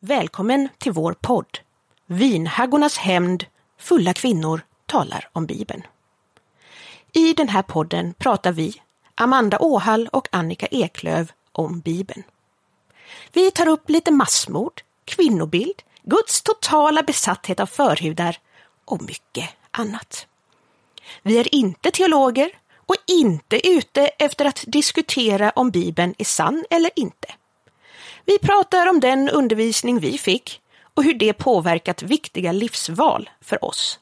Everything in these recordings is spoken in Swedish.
Välkommen till vår podd. Vinhaggornas hämnd, fulla kvinnor talar om Bibeln. I den här podden pratar vi, Amanda Åhall och Annika Eklöv, om Bibeln. Vi tar upp lite massmord, kvinnobild, Guds totala besatthet av förhudar och mycket annat. Vi är inte teologer och inte ute efter att diskutera om Bibeln är sann eller inte. Vi pratar om den undervisning vi fick och hur det påverkat viktiga livsval för oss.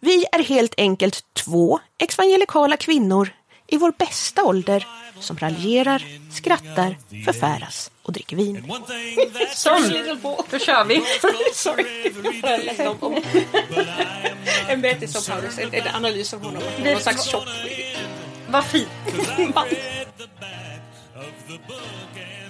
Vi är helt enkelt två evangelikala kvinnor i vår bästa ålder som raljerar, skrattar, förfäras och dricker vin. Sån, då kör vi. En berättelse om Paulus, en, en analys av honom. Någon slags tjock. Vad fint.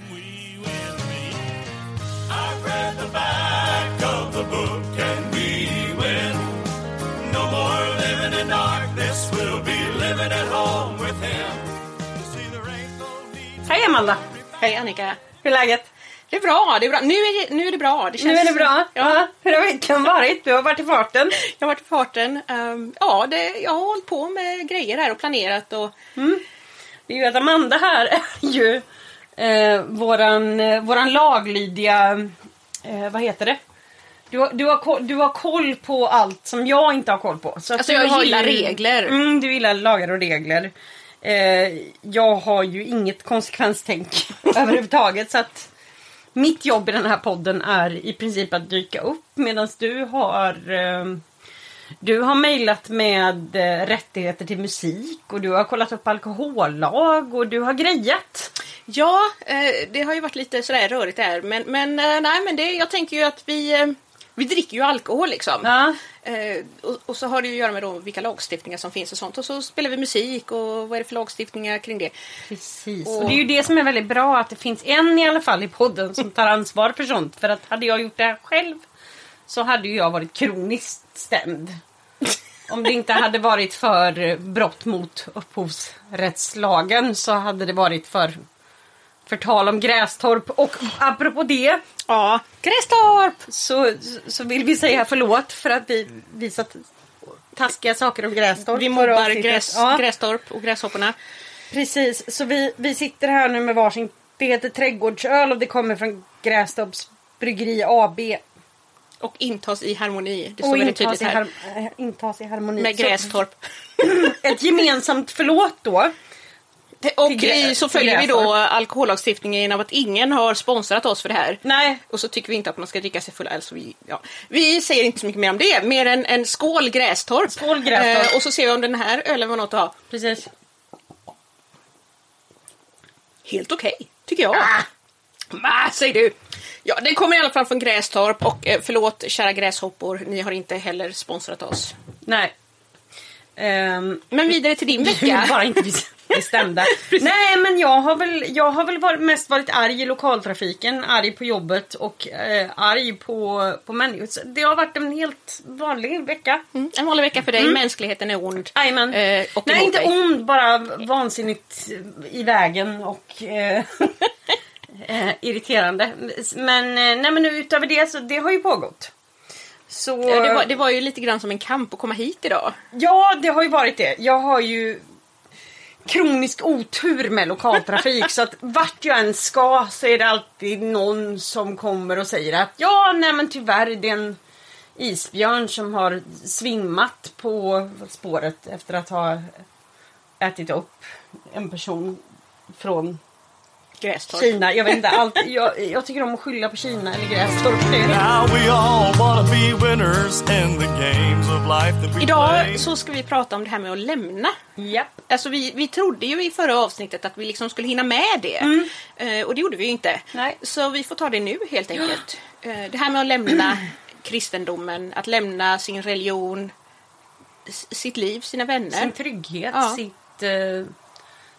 Hej Amanda. Hej Annika. Hur är läget? Det är bra, det är bra. Nu är det, nu är det bra. Det känns, Nu är det bra. Ja, Ja. Hur har veckan varit? Du har varit i farten. jag har varit i farten. Ehm, ja, det, jag har hållit på med grejer här och planerat och Det är ju att Amanda här är ju eh, våran, eh, våran laglydiga... Eh, vad heter det? Du har, du, har, koll- du har koll på allt som jag inte har koll på. Så att Alltså, du jag har gillar regler. Mm, du gillar lagar och regler. Eh, jag har ju inget konsekvenstänk överhuvudtaget. Så att mitt jobb i den här podden är i princip att dyka upp medan du har eh, du har mejlat med eh, rättigheter till musik och du har kollat upp alkohollag och du har grejat. Ja, eh, det har ju varit lite sådär rörigt där. Men, men eh, nej, men det, jag tänker ju att vi, vi dricker ju alkohol liksom. Ja. Eh, och, och så har det ju att göra med då vilka lagstiftningar som finns och sånt. Och så spelar vi musik och vad är det för lagstiftningar kring det? Precis. Och- Och det är ju det som är väldigt bra att det finns en i alla fall i podden som tar ansvar för sånt. För att hade jag gjort det här själv så hade ju jag varit kroniskt stämd. Om det inte hade varit för brott mot upphovsrättslagen så hade det varit för förtal om Grästorp. Och apropå det Ja, Grästorp! så, så vill vi säga förlåt för att vi visat taskiga saker om Grästorp. Vi mobbar gräs, Ja. Grästorp och Gräshopporna. Precis, så vi, vi sitter här nu med varsin. Det heter trädgårdsöl och det kommer från Grästorps Bryggeri AB. Och intas i harmoni. Det står Och väldigt intas tydligt i, här. har, äh, intas i harmoni. Med Grästorp. Ett gemensamt förlåt då. Och i- så följer vi då alkohollagstiftningen av att ingen har sponsrat oss för det här. Nej, Och så tycker vi inte att man ska dricka sig full öl. Så vi, ja. vi säger inte så mycket mer om det. Mer än en skål Grästorp. Skål, Grästorp. Eh, och så ser vi om den här ölen var något att ha. precis. Helt okej, tycker jag. Ah, säger du. Ja, den kommer i alla fall från Grästorp och eh, förlåt kära gräshoppor, ni har inte heller sponsrat oss. Nej. Ehm, Men vidare till din vecka. bara inte bestämda. Nej men jag har väl, jag har väl varit, mest varit arg i lokaltrafiken, arg på jobbet och eh, arg på, på människor. Så Det har varit en helt vanlig vecka. Mm, en vanlig vecka för dig, mänskligheten är ond. Jajamän. Eh, och Nej inte dig. ond, bara vansinnigt i vägen och eh, eh, irriterande. Men, eh, nej, men utöver det så det har ju pågått. Så, Ja, det, var, det var ju lite grann som en kamp att komma hit idag. Ja, det har ju varit det. Jag har ju kronisk otur med lokaltrafik så att vart jag än ska så är det alltid någon som kommer och säger att ja, nej men tyvärr det är en isbjörn som har svimmat på spåret efter att ha ätit upp en person från Grästorp. Kina. Jag vet inte, allt, jag, jag tycker om att skylla på Kina eller Grästorp. Idag så ska vi prata om det här med att lämna. Japp. Alltså vi, vi trodde ju i förra avsnittet att vi liksom skulle hinna med det. Eh, och det gjorde vi ju inte. Nej. Så vi får ta det nu helt enkelt. Eh, det här med att lämna kristendomen, att lämna sin religion, sitt liv, sina vänner. Sin trygghet, Ja. sitt, eh,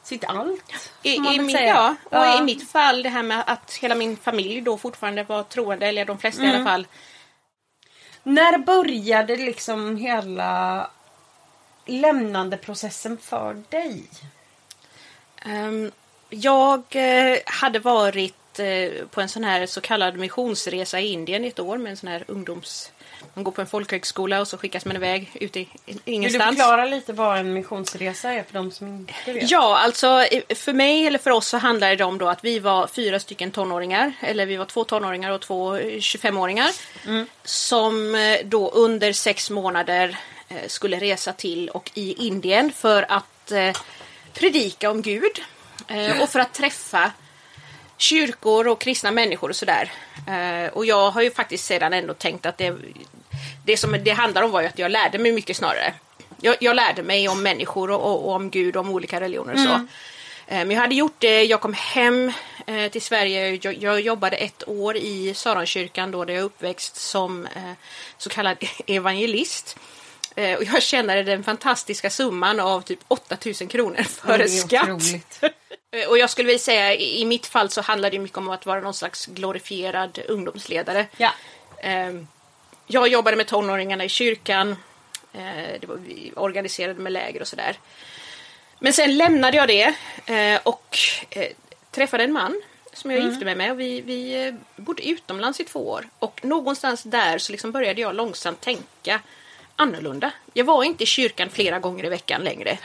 sitt allt. I, i, min, ja, och Ja. i mitt fall det här med att hela min familj då fortfarande var troende, eller de flesta i alla fall. När började liksom hela lämnandeprocessen för dig? Ehm, jag eh, hade varit varit eh, på en sån här så kallad missionsresa i Indien i ett år med en sån här ungdoms... Man går på en folkhögskola och så skickas man iväg ut i i- Vill du ingenstans. förklara lite vad en missionsresa är för de som inte vet? Ja, alltså för mig eller för oss så handlar det om då att vi var fyra stycken tonåringar, eller vi var två tonåringar och två eh, 25-åringar som eh, då under sex månader eh, skulle resa till och i Indien för att predika om Gud och för att träffa kyrkor och kristna människor och sådär. Eh, och jag har ju faktiskt sedan ändå tänkt att det, det som det handlar om var ju att jag lärde mig mycket snarare. Jag, jag lärde mig om människor och, och, och om Gud och om olika religioner och så. Eh, Men jag hade gjort det, jag kom hem eh, till Sverige, jag, jag jobbade ett år i Saronkyrkan då där jag är uppväxt som så kallad evangelist. Eh, och jag tjänade den fantastiska summan av typ 8000 kronor före skatt. Eh, Och jag skulle vilja säga i mitt fall så handlar det mycket om att vara någon slags glorifierad ungdomsledare. Ja. Ehm, Jag jobbade med tonåringarna i kyrkan. Eh, Det var, vi organiserade med läger och sådär. Men sen lämnade jag det eh, och eh, träffade en man som jag gifte mig med. Och vi, vi eh, bodde utomlands i två år. Och någonstans där så liksom började jag långsamt tänka annorlunda. Jag var inte i kyrkan flera gånger i veckan längre.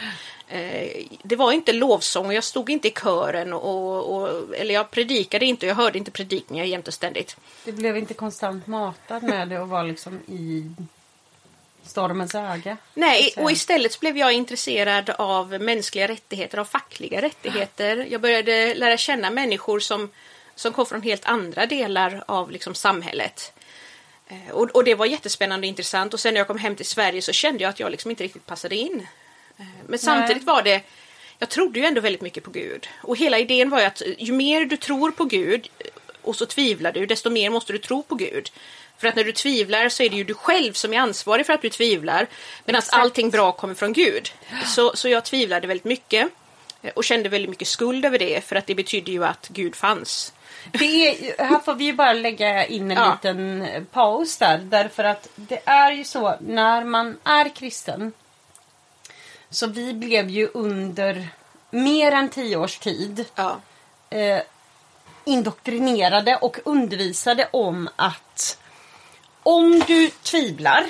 Eh, det var inte lovsång och jag stod inte i kören och, och eller jag predikade inte och jag hörde inte predikningar jämt och ständigt. Du blev inte konstant matad med det och var liksom i stormens öga. Nej, och istället blev jag intresserad av mänskliga rättigheter, av fackliga rättigheter. Jag började lära känna människor som, som kom från helt andra delar av liksom, samhället. Eh, Och, och det var jättespännande och intressant. Och sen när jag kom hem till Sverige så kände jag att jag liksom inte riktigt passade in. Eh, Men samtidigt var det, jag trodde ju ändå väldigt mycket på Gud. Och hela idén var ju att ju mer du tror på Gud och så tvivlar du, desto mer måste du tro på Gud. För att när du tvivlar så är det ju du själv som är ansvarig för att du tvivlar. Medan allting bra kommer från Gud. Så, så jag tvivlade väldigt mycket. eh, Och kände väldigt mycket skuld över det. För att det betydde ju att Gud fanns. Är, här får vi ju bara lägga in en Ja. liten paus där. Därför att det är ju så när man är kristen. Så vi blev ju under mer än tio års tid Ja. eh, indoktrinerade och undervisade om att om du tvivlar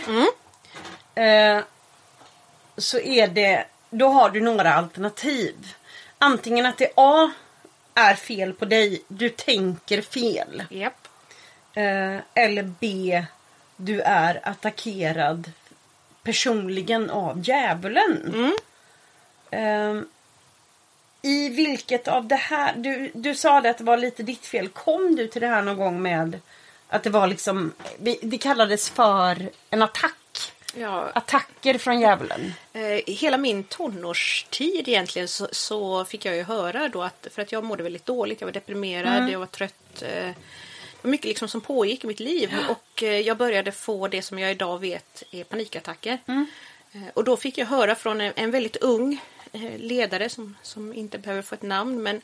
eh, så är det, då har du några alternativ. Antingen att det A är fel på dig, du tänker fel. Japp. Eh, eller B, du är attackerad personligen av djävulen. Eh, I vilket av det här, du, du sa det att det var lite ditt fel. Kom du till det här någon gång med att det var liksom, det kallades för en attack? Ja, Attacker från djävulen? Eh, hela min tonårstid egentligen så, så fick jag ju höra då att för att jag mådde väldigt dåligt, jag var deprimerad, jag var trött. Eh, det var mycket liksom som pågick i mitt liv och eh, jag började få det som jag idag vet är panikattacker. Eh, och då fick jag höra från en, en väldigt ung ledare som, som inte behöver få ett namn men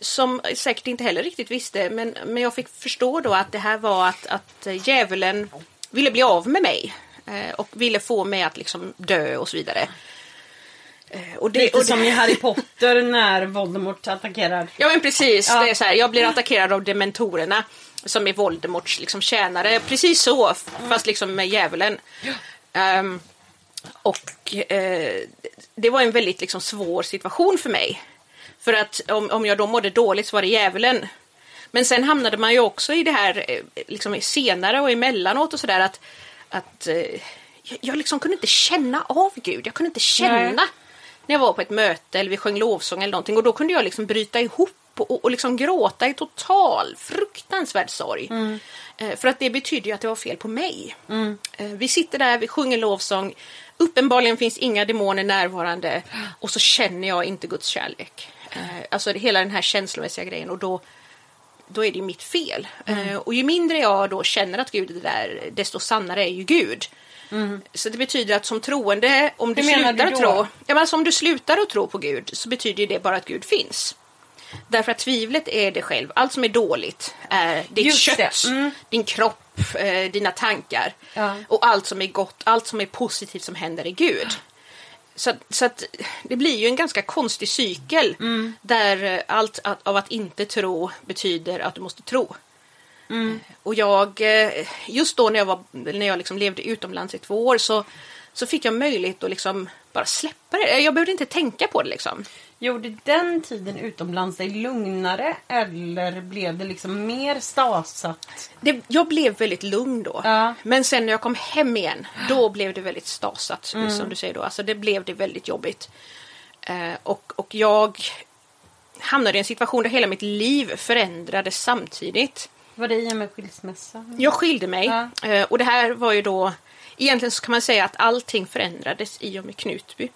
som säkert inte heller riktigt visste men, men jag fick förstå då att det här var att, att djävulen ville bli av med mig och ville få mig att liksom dö och så vidare. Eh, Och det, Lite och det, som i Harry Potter när Voldemort attackerar. Ja men precis, Ja. det är så här, jag blir attackerad av dementorerna som är Voldemorts liksom, tjänare. Precis så, fast liksom med djävulen. Ehm, och eh, det var en väldigt liksom, svår situation för mig. För att om, om jag då mådde dåligt så var det djävulen. Men sen hamnade man ju också i det här eh, liksom senare och emellanåt och sådär att, att eh, jag, jag liksom kunde inte känna av Gud. Jag kunde inte känna Nej. när jag var på ett möte eller vi sjöng lovsång eller någonting och då kunde jag liksom bryta ihop och, och liksom gråta i total fruktansvärd sorg. Eh, för att det betydde ju att det var fel på mig. Eh, vi sitter där, vi sjunger lovsång. Uppenbarligen finns inga demoner närvarande och så känner jag inte Guds kärlek. Eh, alltså hela den här känslomässiga grejen och då då är det ju mitt fel. Eh, och ju mindre jag då känner att Gud är där, desto sannare är ju Gud. Så det betyder att som troende, om du slutar du tro, ja, men alltså om du slutar att tro på Gud så betyder det bara att Gud finns. Därför att tvivlet är det själv. Allt som är dåligt är ditt Just kött. Mm. din kropp, eh, dina tankar. Ja. Och allt som är gott, allt som är positivt som händer är Gud. Så, att- så att det blir ju en ganska konstig cykel där eh, allt att, av att inte tro betyder att du måste tro. Och jag, eh, just då när jag, var, när jag liksom levde utomlands i två år så, så fick jag möjlighet att liksom bara släppa det. Jag behövde inte tänka på det liksom. Gjorde den tiden utomlands dig lugnare eller blev det liksom mer stasat? Det, jag blev väldigt lugn då. Ja. Men sen när jag kom hem igen, då blev det väldigt stasat. Som du säger då. Alltså det blev det väldigt jobbigt. Eh, och, och jag hamnade i en situation där hela mitt liv förändrades samtidigt. Var det i och med skilsmässa? Jag skilde mig. Ja. eh, Och det här var ju då... Egentligen så kan man säga att allting förändrades i och med Knutby.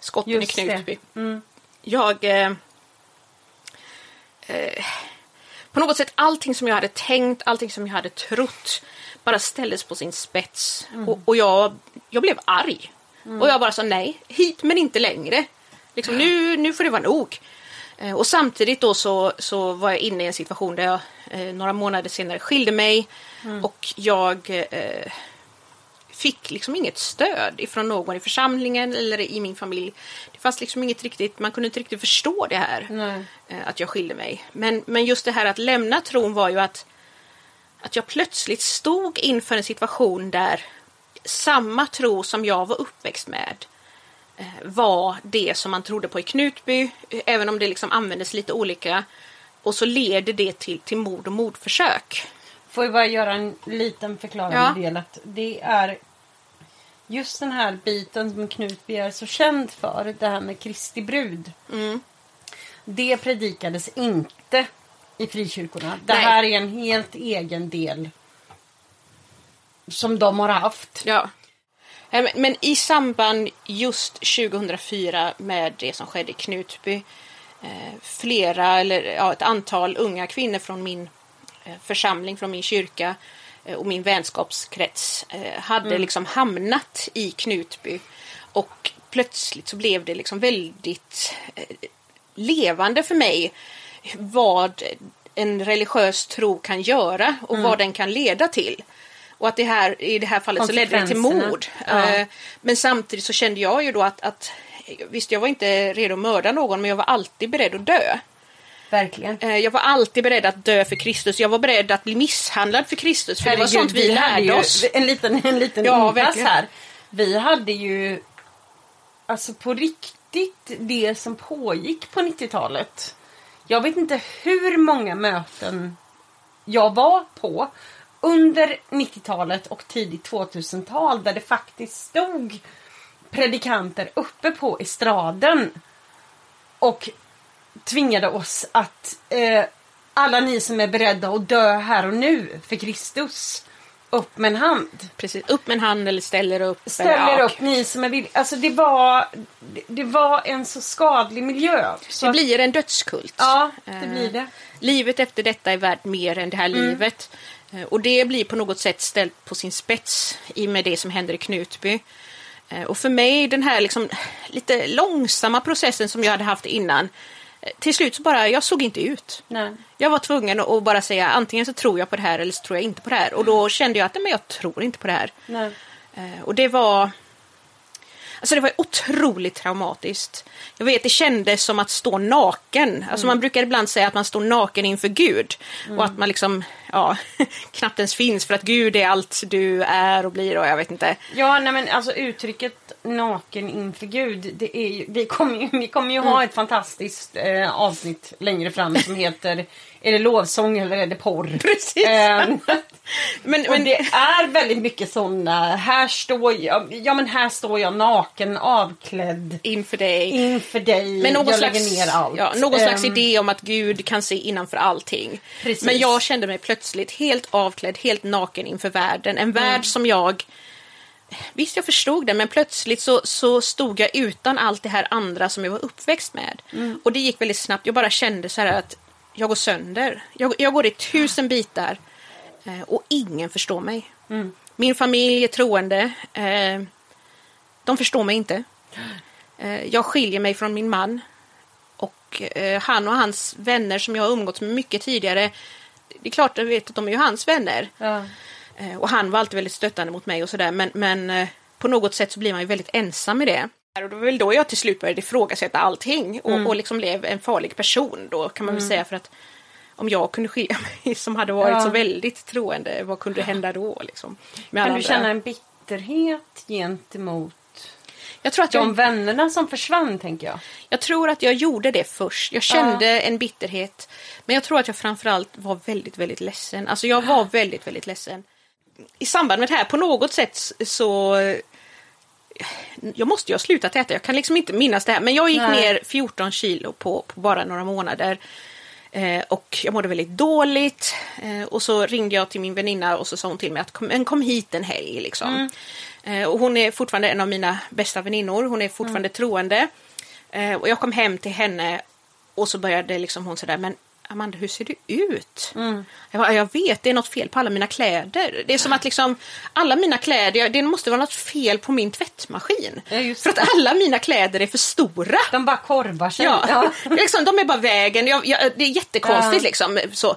Skotten Just i. Knutby. Mm. Jag... Eh, eh, på något sätt allting som jag hade tänkt, allting som jag hade trott bara ställdes på sin spets. Och, och jag, jag blev arg. Och jag bara sa nej, hit men inte längre. Liksom, nu, nu får det vara nog. Eh, och samtidigt då så, så var jag inne i en situation där jag eh, några månader senare skilde mig. Och jag eh, fick liksom inget stöd ifrån någon i församlingen eller i min familj. Det fanns liksom inget riktigt, man kunde inte riktigt förstå det här. Nej. eh, Att jag skilde mig. Men, men just det här att lämna tron var ju att, att jag plötsligt stod inför en situation där samma tro som jag var uppväxt med eh, var det som man trodde på i Knutby, eh, även om det liksom användes lite olika. Och så leder det till, till mord och mordförsök. Får jag bara göra en liten förklarande Ja. del att det är just den här biten som Knutby är så känd för, det här med Kristi brud. Mm. Det predikades inte i frikyrkorna. Det Nej. här är en helt egen del som de har haft. Ja. Men- i samband just 2004 med det som skedde i Knutby eh, flera, eller ja, ett antal unga kvinnor från min eh, församling, från min kyrka och min vänskapskrets eh, hade liksom hamnat i Knutby och plötsligt så blev det liksom väldigt eh, levande för mig vad en religiös tro kan göra och vad den kan leda till. Och att det här, i det här fallet så ledde det till mord. Ja. Eh, Men samtidigt så kände jag ju då att, att visst, jag var inte redo att mörda någon, men jag var alltid beredd att dö. Verkligen. Eh, Jag var alltid beredd att dö för Kristus. Jag var beredd att bli misshandlad för Kristus. För det var Herregud, sånt vi hade lärde oss. En liten, en liten Ja, här. Vi hade ju alltså på riktigt det som pågick på 90-talet. Jag vet inte hur många möten jag var på under 90-talet och tidigt 2000-tal där det faktiskt stod predikanter uppe på estraden och tvingade oss att eh, alla ni som är beredda att dö här och nu för Kristus, upp med en hand. Precis. Upp med en hand eller ställer upp. Ställer eller, ja, upp ni som är villiga. Alltså det var, det, det var en så skadlig miljö. Så Det blir en dödskult. Ja, det Eh, blir det. Livet efter detta är värt mer än det här Mm. livet. Eh, Och det blir på något sätt ställt på sin spets i och med det som händer i Knutby. Eh, Och för mig, den här liksom lite långsamma processen som jag hade haft innan. Till slut så bara, jag såg inte ut. Nej. Jag var tvungen att bara säga antingen så tror jag på det här eller så tror jag inte på det här. Och då kände jag att nej, men jag tror inte på det här. Nej. Eh, Och det var... Alltså det var otroligt traumatiskt. Jag vet, det kändes som att stå naken. Alltså man brukar ibland säga att man står naken inför Gud. Och att man liksom, ja, knappt ens finns för att Gud är allt du är och blir och jag vet inte. Ja, nej men alltså uttrycket naken inför Gud. Det är ju, vi kommer ju, vi kommer ju ha ett fantastiskt eh, avsnitt längre fram som heter Är det lovsång eller är det porr? Precis. Ehm, Men, men det är väldigt mycket sådana. Här står jag, ja men här står jag naken, avklädd inför dig. inför dig. Men någon jag slags, lägger ner allt. Ja, någon slags Ehm, idé om att Gud kan se innanför allting. Precis. Men jag kände mig plötsligt helt avklädd, helt naken inför världen. En Mm. värld som jag... Visst, jag förstod det, men plötsligt så, så stod jag utan allt det här andra som jag var uppväxt med. Mm. Och det gick väldigt snabbt. Jag bara kände så här att jag går sönder. Jag, jag går i tusen bitar eh, och ingen förstår mig. Mm. Min familj är troende. Eh, de förstår mig inte. Eh, jag skiljer mig från min man. Och han och hans vänner som jag har umgåtts med mycket tidigare. Det är klart jag vet att de är ju hans vänner. Ja. Eh, och han var alltid väldigt stöttande mot mig och sådär. Men, men eh, på något sätt så blir man ju väldigt ensam i det. Och det var väl då jag till slut började ifrågasätta allting och, Mm. och liksom blev en farlig person då kan man väl säga för att om jag kunde skilja mig som hade varit Ja. så väldigt troende, vad kunde hända då? Liksom, Kan du andra? känna en bitterhet gentemot jag, tror att de jag, vännerna som försvann, tänker jag? jag tror att jag gjorde det först. Jag kände en bitterhet. Men jag tror att jag framförallt var väldigt, väldigt ledsen. Alltså jag var väldigt, väldigt ledsen. I samband med det här, på något sätt så jag måste ju ha slutat äta, jag kan liksom inte minnas det här. Men jag gick Nej. ner 14 kilo på, på bara några månader. Eh, och jag mådde väldigt dåligt. Eh, och så ringde jag till min väninna och så sa hon till mig att kom, kom hit en helg. Liksom. Eh, och hon är fortfarande en av mina bästa väninnor. Hon är fortfarande troende. Eh, och jag kom hem till henne och så började liksom hon sådär, men Amanda, hur ser du ut? Jag, bara, jag vet, det är något fel på alla mina kläder. Det är som att liksom, alla mina kläder, det måste vara något fel på min tvättmaskin. Ja, för att alla mina kläder är för stora. De bara korvar sig. Ja, är liksom, de är bara vägen. Jag, jag, det är jättekonstigt Ja. liksom. Så.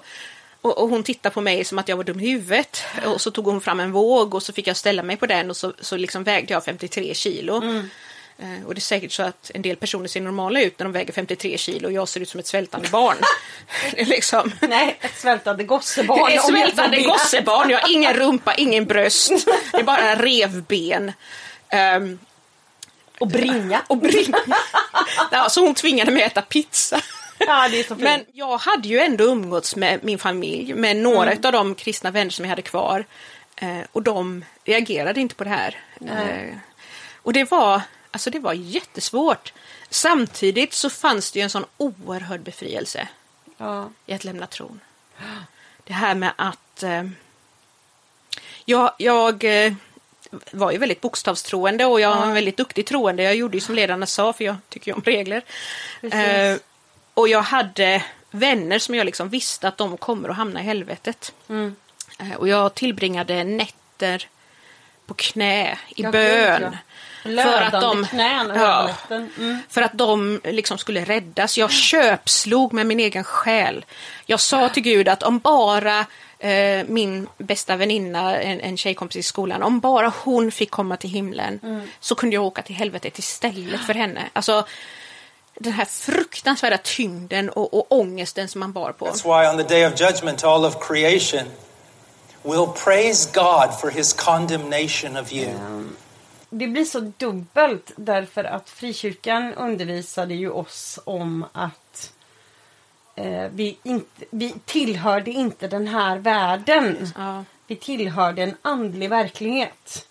Och, och hon tittade på mig som att jag var dum i huvudet. Och så tog hon fram en våg och så fick jag ställa mig på den och så, så liksom vägde jag 53 kilo. Eh, och det är säkert så att en del personer ser normala ut när de väger 53 kilo och jag ser ut som ett svältande barn. Liksom... Nej, ett svältande gossebarn. Ett svältande gossebarn, jag har ingen rumpa, ingen bröst. Det är bara revben. Ehm, Och bringa. och bringa. Ja, så hon tvingade mig att äta pizza. Ja, det är så fint. Men jag hade ju ändå umgåtts med min familj, med några Mm. av de kristna vänner som jag hade kvar. Eh, och de reagerade inte på det här. Eh, och det var, alltså det var jättesvårt. Samtidigt så fanns det ju en sån oerhörd befrielse ja. i att lämna tron. Det här med att eh, jag, jag var ju väldigt bokstavstroende och jag var en väldigt duktig troende. Jag gjorde ju som ledarna sa, för jag tycker ju om regler. Eh, och jag hade vänner som jag liksom visste att de kommer att hamna i helvetet. Mm. Eh, och jag tillbringade nätter på knä i Ja, bön. gud, ja. Blödande knän över ja. Mm. för att de liksom skulle räddas. Jag köpslog med min egen själ. Jag sa till Gud att om bara eh, min bästa väninna, en, en tjejkompis i skolan, om bara hon fick komma till himlen Mm. så kunde jag åka till helvetet istället för henne. Alltså den här fruktansvärda tyngden och, och ångesten som man bar på. That's why on the day of judgment, all of creation will praise God for his condemnation of you. Det blir så dubbelt därför att frikyrkan undervisade ju oss om att eh, vi, inte, vi tillhörde inte den här världen. Ja. Vi tillhörde en andlig verklighet.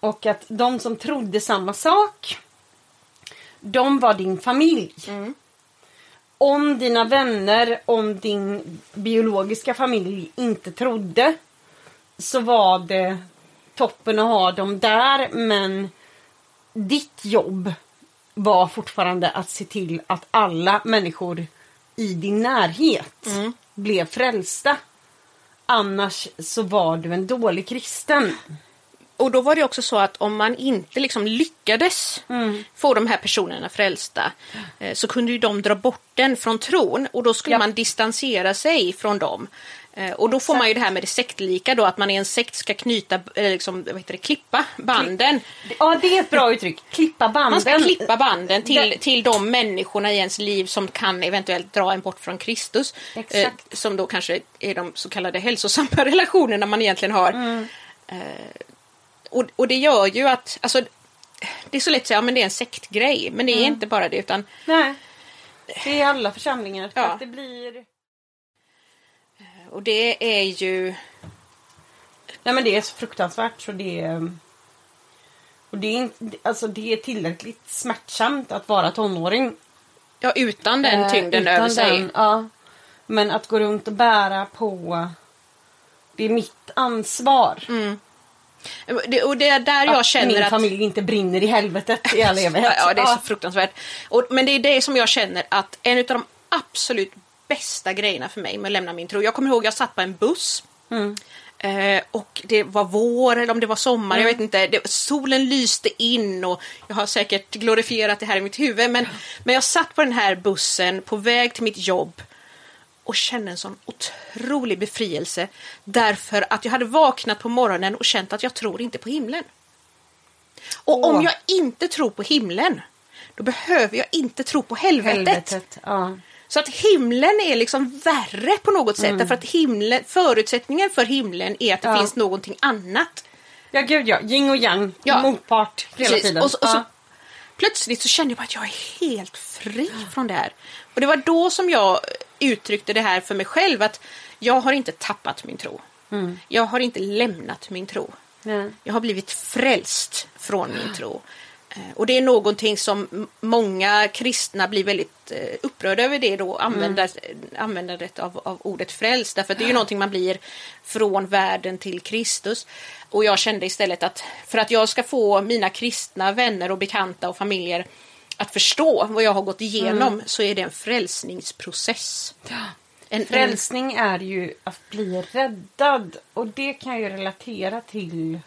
Och att de som trodde samma sak, de var din familj. Om dina vänner, om din biologiska familj inte trodde så var det toppen att ha dem där men ditt jobb var fortfarande att se till att alla människor i din närhet blev frälsta. Annars så var du en dålig kristen. Och då var det också så att om man inte liksom lyckades få de här personerna frälsta eh, så kunde ju de dra bort den från tron och då skulle Ja. man distansera sig från dem. Eh, Och då får man ju det här med det sektlika då, att man i en sekt ska knyta, eller liksom, vad heter det, klippa banden. Ja, det är ett bra uttryck. Klippa banden. Man ska klippa banden till, till de människorna i ens liv som kan eventuellt dra en bort från Kristus. Eh, Exakt. som då kanske är de så kallade hälsosamma relationerna man egentligen har. Mm. Eh, och, och det gör ju att, alltså, det är så lätt att säga, ja men det är en sektgrej. Men det är Mm. inte bara det utan Nej. Det är alla församlingar. För Ja. att det blir... och det är ju Nej men det är så fruktansvärt så det är... Och det är, inte, alltså det är tillräckligt smärtsamt att vara tonåring. ja, utan den Eh, tyngden utan över sig. den, ja. Men att gå runt och bära på... Det är mitt ansvar. Det, och det är där jag att känner min att familj inte brinner i helvetet i all evighet. Ja, det är så fruktansvärt. Och, men det är det som jag känner att en av de absolut bästa grejerna för mig med att lämna min tro. Jag kommer ihåg jag satt på en buss. Eh, och det var vår eller om det var sommar, jag vet inte. Det, solen lyste in och jag har säkert glorifierat det här i mitt huvud. Men, men jag satt på den här bussen på väg till mitt jobb och kände en sån otrolig befrielse därför att jag hade vaknat på morgonen och känt att jag tror inte på himlen. Och om Åh. jag inte tror på himlen, då behöver jag inte tro på helvetet. Helvetet. Ja. Så att himlen är liksom värre på något sätt. Därför att himlen, förutsättningen för himlen är att det Ja. finns någonting annat. ja, gud ja. Yin och yang. Ja. Motpart hela Precis. tiden. Och så, och så, ja. plötsligt så kände jag att jag är helt fri från det här. Och det var då som jag uttryckte det här för mig själv att jag har inte tappat min tro. Jag har inte lämnat min tro. Nej. Jag har blivit frälst från min tro. Eh, Och det är någonting som många kristna blir väldigt eh, upprörda över det då, använda, användandet av, av ordet frälst. Därför att det är ju någonting man blir från världen till Kristus. Och jag kände istället att för att jag ska få mina kristna vänner och bekanta och familjer att förstå vad jag har gått igenom så är det en frälsningsprocess. En, en, Frälsning är ju att bli räddad och det kan jag ju relatera till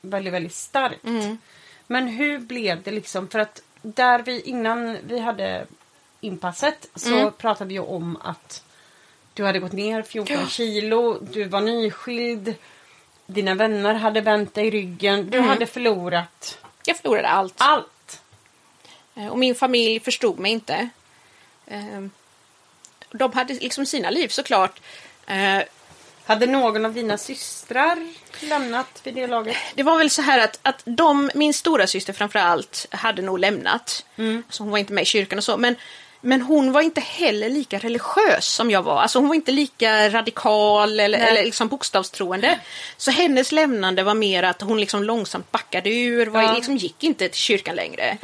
väldigt, väldigt starkt. Mm. Men hur blev det liksom? För att där vi innan vi hade inpasset så Mm. pratade vi ju om att du hade gått ner 14 Ja. kilo, du var nyskild, dina vänner hade vänt dig ryggen, du Mm. hade förlorat jag förlorade allt. allt. Eh, Och min familj förstod mig inte. Eh, De hade liksom sina liv såklart. Eh, Hade någon av dina systrar lämnat vid det laget? Det var väl så här att, att de, min stora syster framför allt hade nog lämnat. Så hon var inte med i kyrkan och så. Men, men hon var inte heller lika religiös som jag var. Alltså hon var inte lika radikal eller, Nej. eller liksom bokstavstroende. Så hennes lämnande var mer att hon liksom långsamt backade ur. Var, Ja. liksom gick inte till kyrkan längre.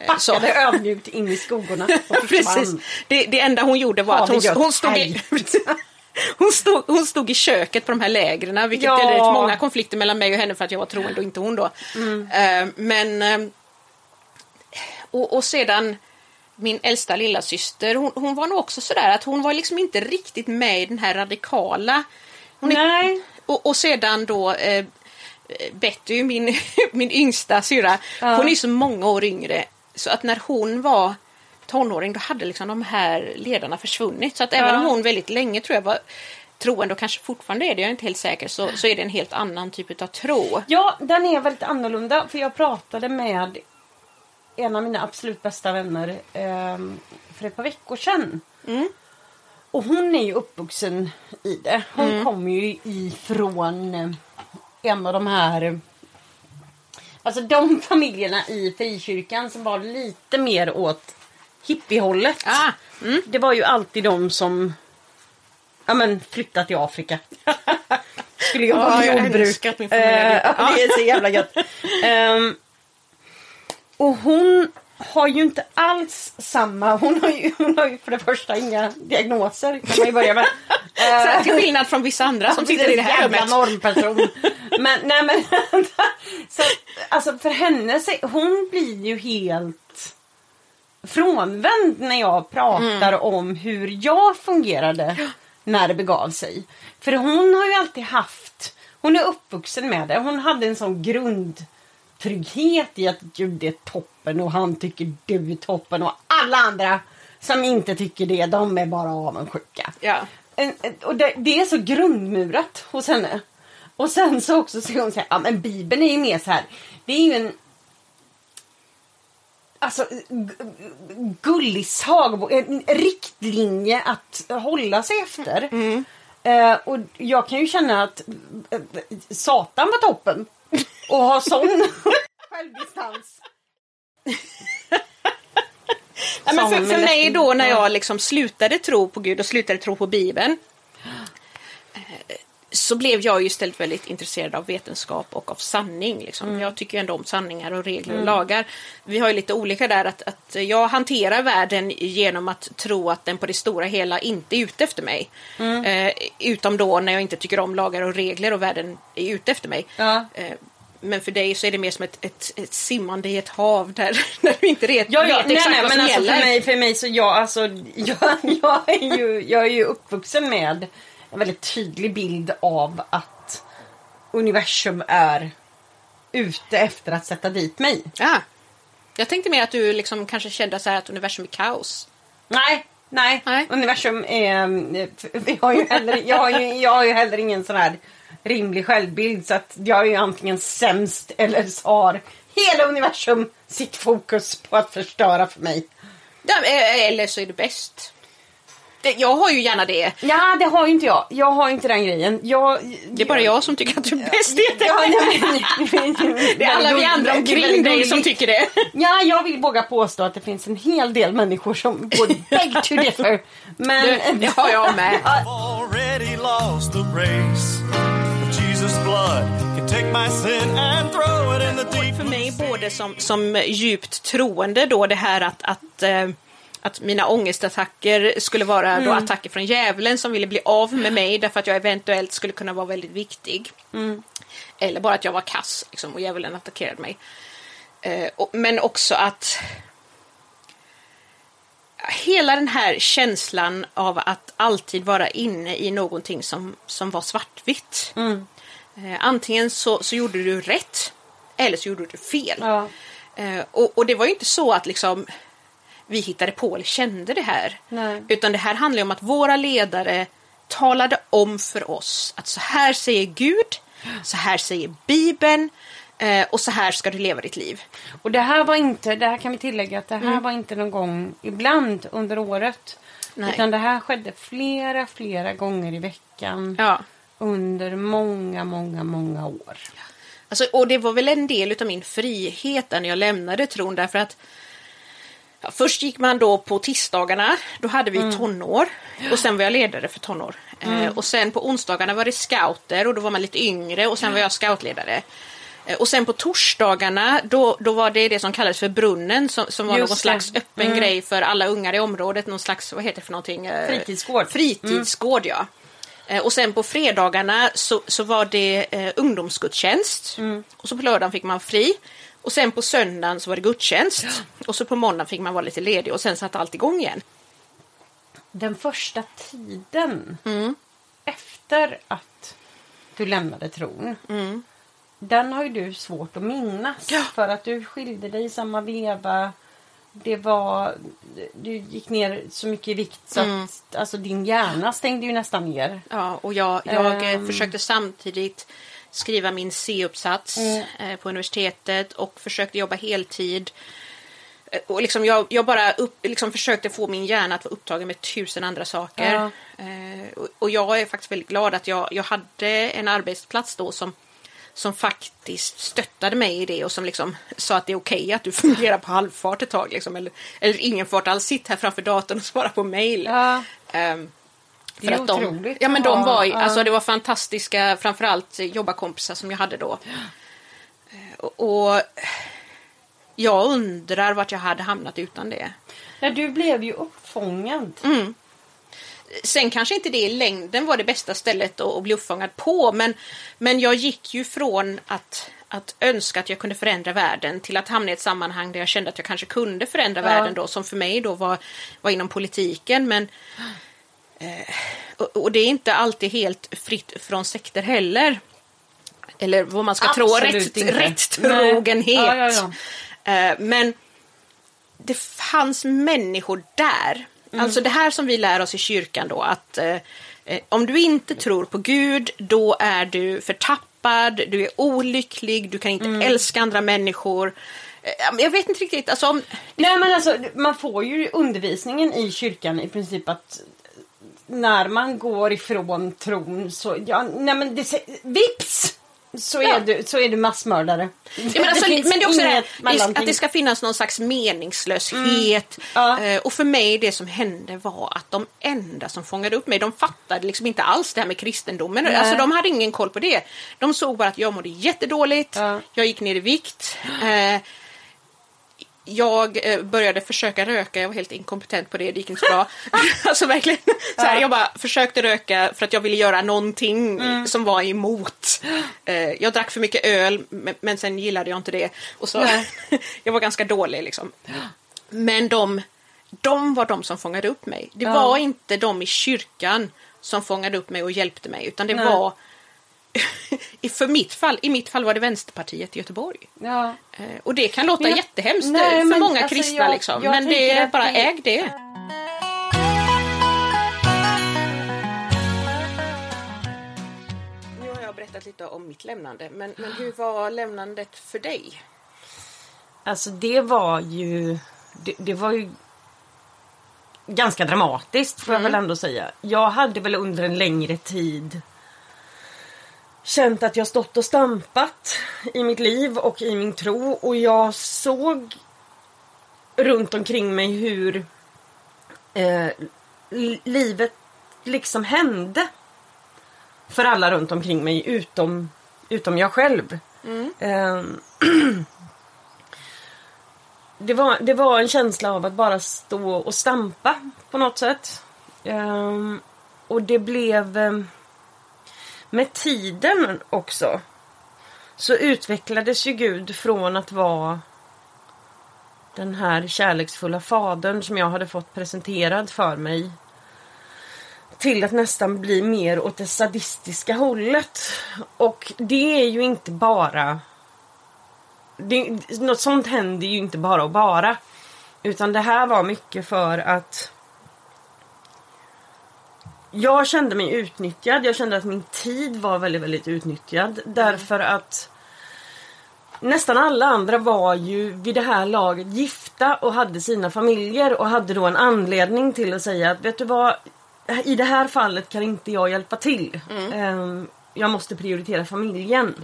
Eh, så. Backade ödmjukt in i skogarna och Precis. Det, det enda hon gjorde var Ha att hon, hon, stod i, hon, stod, hon stod i köket på de här lägren, vilket Ja. ledde till många konflikter mellan mig och henne för att jag var troende och inte hon då. Eh, men... eh, och, och sedan min äldsta lilla syster, hon, hon var nog också sådär att hon var liksom inte riktigt med i den här radikala... Hon är, Nej. och, och sedan då Betty, min, min yngsta syrra, Ja. hon är så många år yngre. Så att när hon var tonåring då hade liksom de här ledarna försvunnit. Så att även Ja. om hon väldigt länge tror jag var troende och kanske fortfarande är det, jag är inte helt säker, så, så är det en helt annan typ av tro. Ja, den är väldigt annorlunda. För jag pratade med en av mina absolut bästa vänner ehm, för ett par veckor sedan. Mm. Och hon är ju uppvuxen i det. Hon kommer ju ifrån eh, en av de här... Alltså de familjerna i frikyrkan som var lite mer åt hippiehållet. Ah, mm. Det var ju alltid de som ja, men, flyttat till Afrika. Skulle jobba Ja, med jag jordbruk. att min familj det. ja, det är så jävla gött. Ehm, och hon har ju inte alls samma... Hon har ju, hon har ju för det första inga diagnoser kan man ju börja med. Så till skillnad från vissa andra som sitter i det här Jävla normperson. Men nej men. så, alltså för henne, hon blir ju helt frånvänd när jag pratar Mm. om hur jag fungerade när det begav sig. För hon har ju alltid haft, hon är uppvuxen med det. Hon hade en sån grundtrygghet i att Gud är toppen och han tycker du är toppen och alla andra som inte tycker det, de är bara avundsjuka. Ja. Och det, det är så grundmurat hos henne. Och sen så också så hon säger, ja men bibeln är ju mer så här. Det är ju en Alltså gullig sagobok, en riktlinje att hålla sig efter. Eh, och jag kan ju känna att eh, Satan var toppen. Och ha sån självdistans. Ja, men för, för mig då när ja. jag liksom slutade tro på Gud och slutade tro på Bibeln eh, så blev jag ju istället väldigt intresserad av vetenskap och av sanning. Liksom. Mm. Jag tycker ju ändå om sanningar och regler och lagar. Vi har ju lite olika där att, att jag hanterar världen genom att tro att den på det stora hela inte är ute efter mig. Mm. Eh, utom då när jag inte tycker om lagar och regler och världen är ute efter mig. Ja. Eh, men för dig så är det mer som ett, ett, ett simmande i ett hav där, där du inte vet, Ja, ja, vet nej, exakt nej, vad men som alltså gäller. för mig, för mig så jag, alltså, jag, jag, är ju, jag är ju uppvuxen med en väldigt tydlig bild av att universum är ute efter att sätta dit mig. Ja. Jag tänkte mer att du liksom kanske kände så här att universum är kaos. Nej, nej, Nej. universum är... Vi har ju heller, jag, har ju, jag har ju heller ingen sån här rimlig självbild så att jag är ju antingen sämst eller så har hela universum sitt fokus på att förstöra för mig. Ja, eh, Eller så är det bäst. Det, jag har ju gärna det. Ja, det har ju inte jag. Jag har inte den grejen. Jag, Det är bara jag som tycker att du är bäst i det. Ja, Det är alla vi andra omkring dig som tycker det. Ja, jag vill våga påstå att det finns en hel del människor som går beg to differ. Men... Det, det har jag med. För mig både som, som djupt troende då det här att, att, eh, att mina ångestattacker skulle vara då attacker från djävulen som ville bli av med mig därför att jag eventuellt skulle kunna vara väldigt viktig. Eller bara att jag var kass liksom, och djävulen attackerade mig. Eh, och, men också att hela den här känslan av att alltid vara inne i någonting som, som var svartvitt. Eh, antingen så, så gjorde du rätt eller så gjorde du fel. Ja. Eh, och, och det var ju inte så att liksom vi hittade på eller kände det här. Nej. Utan det här handlar om att våra ledare talade om för oss att så här säger Gud, så här säger Bibeln eh, och så här ska du leva ditt liv. Och det här var inte, det här kan vi tillägga att det här var inte någon gång ibland under året. Nej. Utan det här skedde flera, flera gånger i veckan. Ja. Under många, många, många år. Alltså, och det var väl en del av min frihet när jag lämnade tron därför att ja, först gick man då på tisdagarna, då hade vi tonår och sen var jag ledare för tonår. Eh, och sen på onsdagarna var det scouter och då var man lite yngre och sen var jag scoutledare. Eh, Och sen på torsdagarna då, då var det det som kallades för brunnen som, som var Just någon det. slags öppen grej för alla ungar i området. Någon slags, vad heter det för någonting? Eh, Fritidsgård. Fritidsgård ja. Eh, Och sen på fredagarna så, så var det eh, ungdomsgudstjänst. Och så på lördagen fick man fri. Och sen på söndagen så var det gudstjänst. Och så på måndagen fick man vara lite ledig och sen satte allt igång igen. Den första tiden Mm. efter att du lämnade tron. Den har ju du svårt att minnas. Ja. För att du skilde dig i samma veva. Det var, du gick ner så mycket i vikt så Mm. att alltså, din hjärna stängde ju nästan ner. Ja, och jag, jag Ehm. försökte samtidigt skriva min C-uppsats Mm. eh, på universitetet och försökte jobba heltid. Eh, Och liksom jag, jag bara upp, liksom försökte få min hjärna att vara upptagen med tusen andra saker. Ja. Och jag är faktiskt väldigt glad att jag, jag hade en arbetsplats då som, som faktiskt stöttade mig i det och som liksom sa att det är okej att du fungerar på halvfart ett tag. Liksom, eller, eller ingen fart alls. Sitt här framför datorn och svara på mail. Ja. Ehm, Det är att de, otroligt ja, men de var, ja. alltså det var fantastiska, framförallt jobbarkompisar som jag hade då. Eh, Och, och jag undrar vart jag hade hamnat utan det. Nej, du blev ju uppfångad. Mm. Sen kanske inte det i längden var det bästa stället att, att bli uppfångad på, men, men jag gick ju från att, att önska att jag kunde förändra världen till att hamna i ett sammanhang där jag kände att jag kanske kunde förändra Ja. världen då, som för mig då var, var inom politiken. Men, eh, och, och det är inte alltid helt fritt från sekter heller. Eller vad man ska tro, Absolut rätt, inte. rätt trogenhet. Nej. Ja, ja, Eh, Men det fanns människor där. Mm. Alltså det här som vi lär oss i kyrkan då att eh, eh, om du inte tror på Gud då är du förtappad, du är olycklig, du kan inte Mm. älska andra människor. Eh, jag vet inte riktigt, alltså om, Nej men alltså man får ju undervisningen i kyrkan i princip att när man går ifrån tron så, ja, nej men det, vips! Så är, Ja. du, så är du massmördare. Ja, men, alltså, men det är också det här, att det ska finnas någon slags meningslöshet. Ja. Eh, och för mig det som hände var att de enda som fångade upp mig, de fattade liksom inte alls det här med kristendomen. Nej. Alltså, de hade ingen koll på det. De såg bara att jag mådde jättedåligt, Ja. jag gick ner i vikt. Eh, jag eh, började försöka röka, jag var helt inkompetent på det, det gick inte så bra. alltså verkligen. Så här, Ja. Jag bara försökte röka för att jag ville göra någonting som var emot. Eh, jag drack för mycket öl men, sen gillade jag inte det. Och så, jag var ganska dålig liksom. Men de, de var de som fångade upp mig. Det var inte de i kyrkan som fångade upp mig och hjälpte mig utan det Nej. var för mitt fall, I mitt fall var det Vänsterpartiet i Göteborg. Ja. Eh, Och det kan låta jag- jättehemskt Nej, för men många alltså, kristna jag- liksom. jag Men det är bara det- äg det. Nu har jag berättat lite om mitt lämnande, men, men hur var lämnandet för dig? Alltså det var ju... Det, det var ju ganska dramatiskt får jag väl ändå säga. Jag hade väl under en längre tid känt att jag stått och stampat i mitt liv och i min tro och jag såg runt omkring mig hur eh, li- livet liksom hände för alla runt omkring mig utom, utom jag själv. Eh, det, var, det var en känsla av att bara stå och stampa på något sätt. Eh, och det blev eh, med tiden också så utvecklades ju Gud från att vara den här kärleksfulla fadern som jag hade fått presenterad för mig till att nästan bli mer åt det sadistiska hållet. Och det är ju inte bara... Det, något sånt händer ju inte bara och bara. Utan det här var mycket för att jag kände mig utnyttjad. Jag kände att min tid var väldigt, väldigt utnyttjad. Därför att nästan alla andra var ju vid det här laget gifta och hade sina familjer och hade då en anledning till att säga att vet du vad, i det här fallet kan inte jag hjälpa till. Ehm, Jag måste prioritera familjen.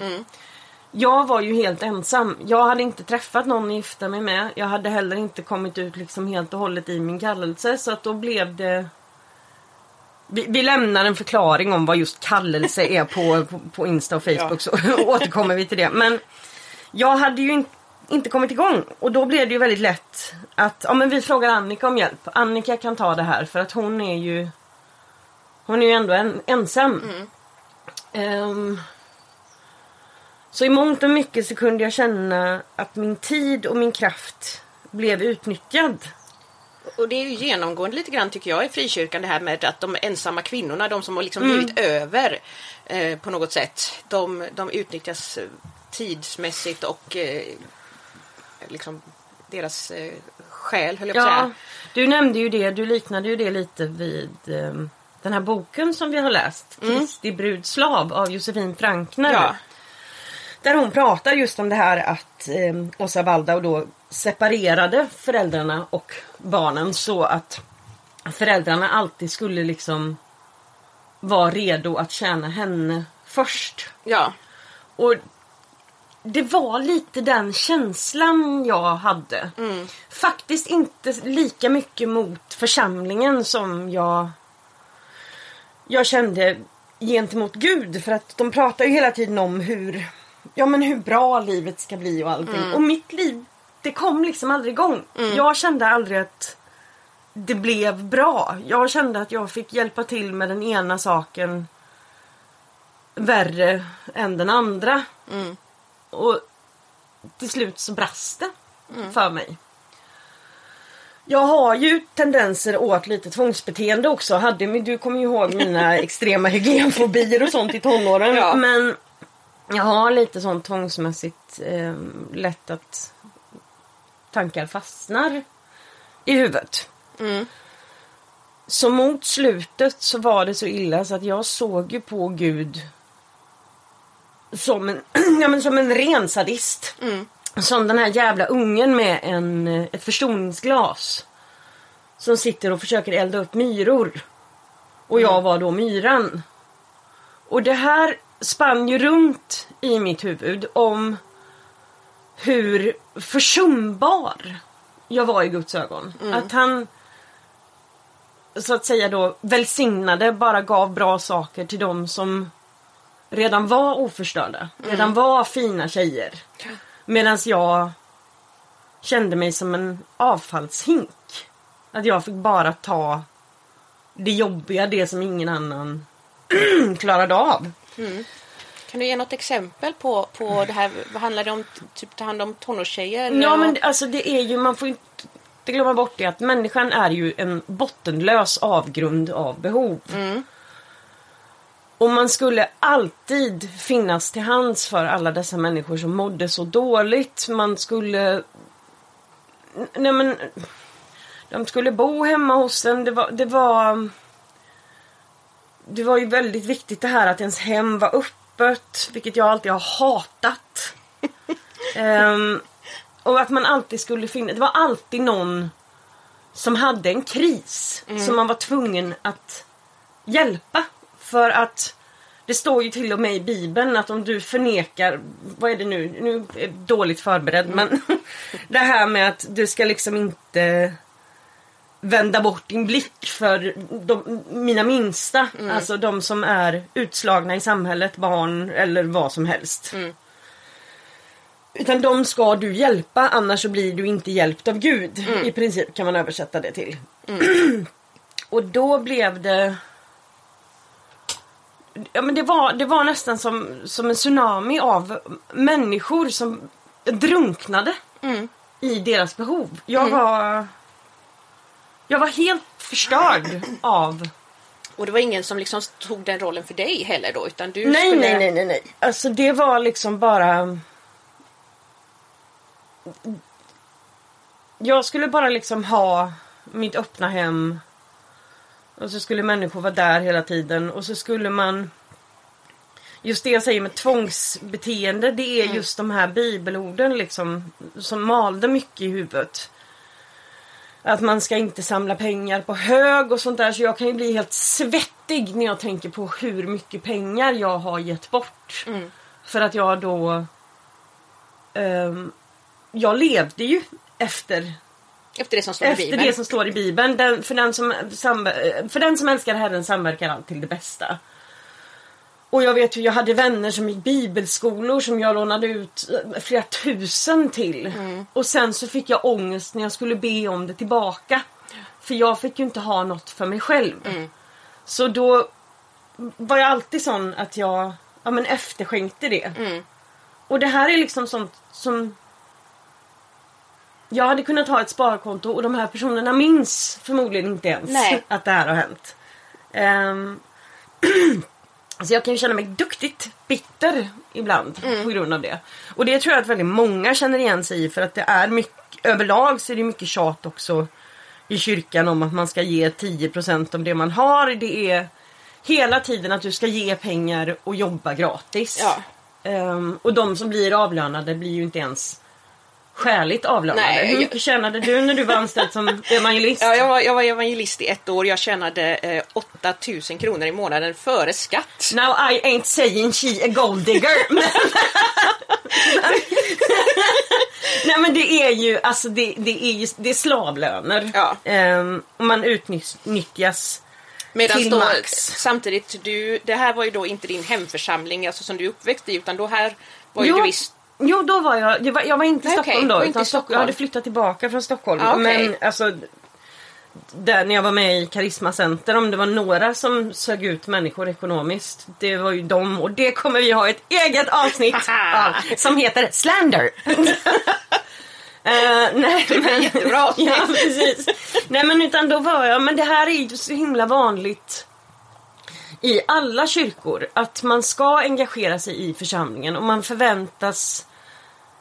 Jag var ju helt ensam. Jag hade inte träffat någon att gifta mig med. Jag hade heller inte kommit ut liksom helt och hållet i min kallelse så att då blev det vi, vi lämnar en förklaring om vad just kallelse är på, på, på Insta och Facebook så återkommer vi till det. Men jag hade ju in, inte kommit igång och då blev det ju väldigt lätt att ja, men vi frågar Annika om hjälp. Annika kan ta det här för att hon är ju hon är ju ändå en, ensam. Ehm, så i mångt och mycket så kunde jag känna att min tid och min kraft blev utnyttjad. Och det är ju genomgående lite grann tycker jag i frikyrkan det här med att de ensamma kvinnorna, de som har liksom blivit över eh, på något sätt, de, de utnyttjas eh, tidsmässigt och eh, liksom deras eh, själ höll jag på Ja, säga. du nämnde ju det, du liknade ju det lite vid ehm, den här boken som vi har läst. Kristi brud slav av Josefin Frankner. Ja. Där hon pratar just om det här att eh, Åsa Waldau då separerade föräldrarna och barnen så att föräldrarna alltid skulle liksom vara redo att tjäna henne först. Ja. Och det var lite den känslan jag hade. Faktiskt inte lika mycket mot församlingen som jag jag kände gentemot Gud. För att de pratar ju hela tiden om hur, ja, men hur bra livet ska bli och allting. Och mitt liv, det kom liksom aldrig igång. Jag kände aldrig att det blev bra. Jag kände att jag fick hjälpa till med den ena saken värre än den andra. Och till slut så brast det för mig. Jag har ju tendenser åt lite tvångsbeteende också. Hade, du kommer ju ihåg mina extrema hygienfobier och sånt i tonåren. Ja. Men jag har lite sånt tvångsmässigt eh, lätt att tankar fastnar i huvudet. Så mot slutet så var det så illa så att jag såg ju på Gud som en, ja, men som en ren sadist. Som den här jävla ungen med en, ett förstoringsglas. Som sitter och försöker elda upp myror. Och jag var då myran. Och det här spann ju runt i mitt huvud om hur försumbar jag var i Guds ögon. Att han så att säga då välsignade, bara gav bra saker till dem som redan var oförstörda. Redan var fina tjejer. Medan jag kände mig som en avfallshink. Att jag fick bara ta det jobbiga, det som ingen annan klarade av. Kan du ge något exempel på, på det här? Vad handlar det om? Typ ta hand om tonårstjejer? Ja och- men alltså det är ju, man får inte glömma bort det att människan är ju en bottenlös avgrund av behov. Och man skulle alltid finnas till hands för alla dessa människor som mådde så dåligt. Man skulle... Nej men... De skulle bo hemma hos en. Det var... Det var, det var ju väldigt viktigt det här att ens hem var öppet. Vilket jag alltid har hatat. Ehm, Och att man alltid skulle finna, det var alltid någon som hade en kris som man var tvungen att hjälpa. För att det står ju till och med i Bibeln att om du förnekar, vad är det nu, nu är jag dåligt förberedd men det här med att du ska liksom inte vända bort din blick för de, mina minsta. Alltså de som är utslagna i samhället, barn eller vad som helst. Utan de ska du hjälpa annars så blir du inte hjälpt av Gud. I princip kan man översätta det till. Och då blev det Ja men det var, det var nästan som, som en tsunami av människor som drunknade i deras behov. Jag var Jag var helt förstörd av Och det var ingen som liksom tog den rollen för dig heller då utan du Nej, skulle... nej, nej, nej, nej. Alltså det var liksom bara... Jag skulle bara liksom ha mitt öppna hem. Och så skulle människor vara där hela tiden. Och så skulle man... Just det jag säger med tvångsbeteende, det är just de här bibelorden liksom. Som malde mycket i huvudet. Att man ska inte samla pengar på hög och sånt där. Så jag kan ju bli helt svettig när jag tänker på hur mycket pengar jag har gett bort. För att jag då... ehm, jag levde ju efter, Efter det som står i efter Bibeln. det som står i Bibeln. Den, för, den som, för den som älskar Herren samverkar allt till det bästa. Och jag vet ju, jag hade vänner som gick bibelskolor som jag lånade ut eh, flera tusen till. Och sen så fick jag ångest när jag skulle be om det tillbaka. För jag fick ju inte ha något för mig själv. Så då var jag alltid sån att jag ja, men efterskänkte det. Och det här är liksom sånt som jag hade kunnat ha ett sparkonto och de här personerna minns förmodligen inte ens Nej. att det här har hänt. Um, så jag kan ju känna mig duktigt bitter ibland på grund av det. Och det tror jag att väldigt många känner igen sig i för att det är mycket, överlag så är det mycket tjat också i kyrkan om att man ska ge 10% av det man har. Det är hela tiden att du ska ge pengar och jobba gratis. Ja. Ehm, och de som blir avlönade blir ju inte ens skäligt avlönade. Nej, Hur tjänade du när du var anställd som evangelist? Ja, jag var, jag var evangelist i ett år. Jag tjänade eh, 8000 kronor i månaden före skatt. Now I ain't saying she a gold digger. men, Nej men det är ju alltså det, det är ju det är slavlöner. Ja. Och man utnyttjas Medan till då, max. samtidigt, du, det här var ju då inte din hemförsamling alltså, som du är uppväxt i utan då här var ju Jo, du visst... jo då var jag, jag var, jag var inte i Nej, Stockholm då. Utan i Stockholm. Jag hade flyttat tillbaka från Stockholm. Ja, okej. Men alltså där när jag var med i Karisma Center, om det var några som sög ut människor ekonomiskt, det var ju dem och det kommer vi ha ett eget avsnitt av som heter Slander. Eh, nej, men, jättebra avsnitt. ja, precis. Nej men utan då var jag, men det här är ju så himla vanligt i alla kyrkor att man ska engagera sig i församlingen och man förväntas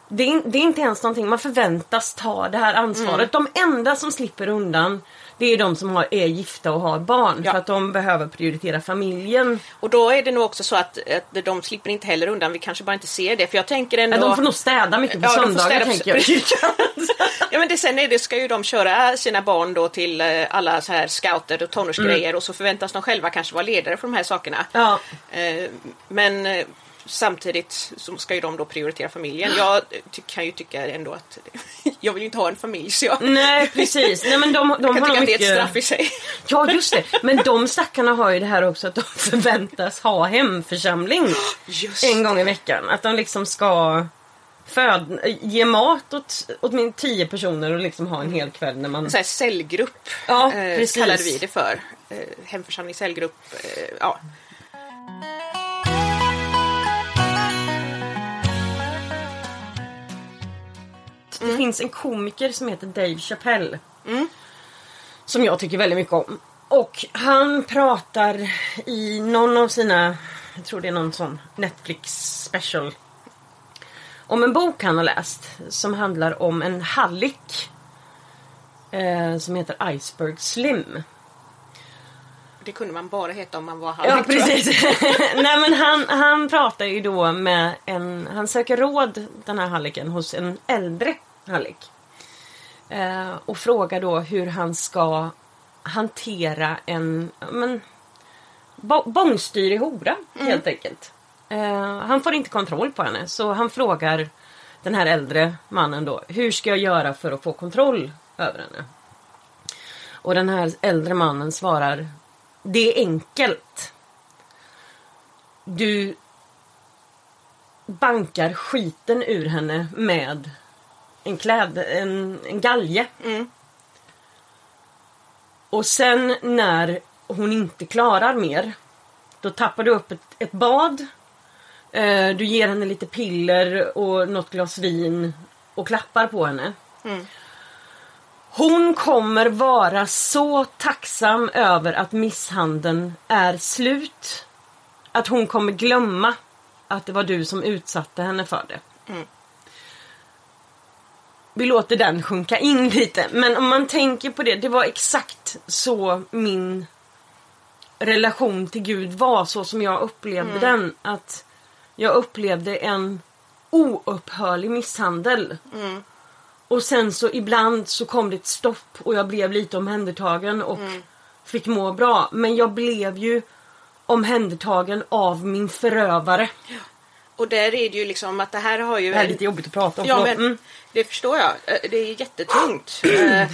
det är, det är inte ens någonting, man förväntas ta det här ansvaret. Mm. De enda som slipper undan det är de som har, är gifta och har barn Ja. för att de behöver prioritera familjen. Och då är det nog också så att, att de slipper inte heller undan. Vi kanske bara inte ser det. För jag tänker ändå... Ja, de får nog städa mycket på Ja, söndagar på- tänker jag. Ja men det, sen är det, ska ju de köra sina barn då till eh, alla så här scouter och tonårsgrejer och så förväntas de själva kanske vara ledare för de här sakerna. ja. Eh, men eh, samtidigt så ska ju de då prioritera familjen. Jag kan ju tycka ändå att jag vill ju inte ha en familj så jag, Nej precis, nej men de, de jag kan har tycka nog att det är ett mycket... straff i sig. Ja just det, men de stackarna har ju det här också att de förväntas ha hemförsamling Just en gång i veckan. Att de liksom ska föd, ge mat åt, åt min tio personer och liksom ha en hel kväll när man... så här cellgrupp Ja, eh, kallade vi det för. Eh, hemförsamling, cellgrupp. Eh, ja. Det finns en komiker som heter Dave Chappelle. Som jag tycker väldigt mycket om. Och han pratar i någon av sina, jag tror det är någon sån Netflix special. Om en bok han har läst som handlar om en hallick. Eh, som heter Iceberg Slim. Det kunde man bara heta om man var Ja halv. jag. precis. Nej men han, han pratar ju då med en, han söker råd den här halliken hos en äldre Halleck. Eh, och frågar då hur han ska hantera en ja, men, bo- bångstyrig hora helt enkelt. Eh, han får inte kontroll på henne så han frågar den här äldre mannen då hur ska jag göra för att få kontroll över henne? Och den här äldre mannen svarar det är enkelt. Du bankar skiten ur henne med en kläd, en, en galge. Och sen när hon inte klarar mer, då tappar du upp ett, ett bad. Eh, du ger henne lite piller och något glas vin och klappar på henne. Hon kommer vara så tacksam över att misshandeln är slut. Att hon kommer glömma att det var du som utsatte henne för det. Vi låter den sjunka in lite. Men om man tänker på det, det var exakt så min relation till Gud var, så som jag upplevde den. Att jag upplevde en oupphörlig misshandel. Och sen så ibland så kom det ett stopp och jag blev lite omhändertagen och fick må bra. Men jag blev ju omhändertagen av min förövare. Och där är det ju liksom att det här har ju... Det här är lite jobbigt att prata om. Ja, men Mm. det förstår jag. Eh, Det är jättetungt. Eh,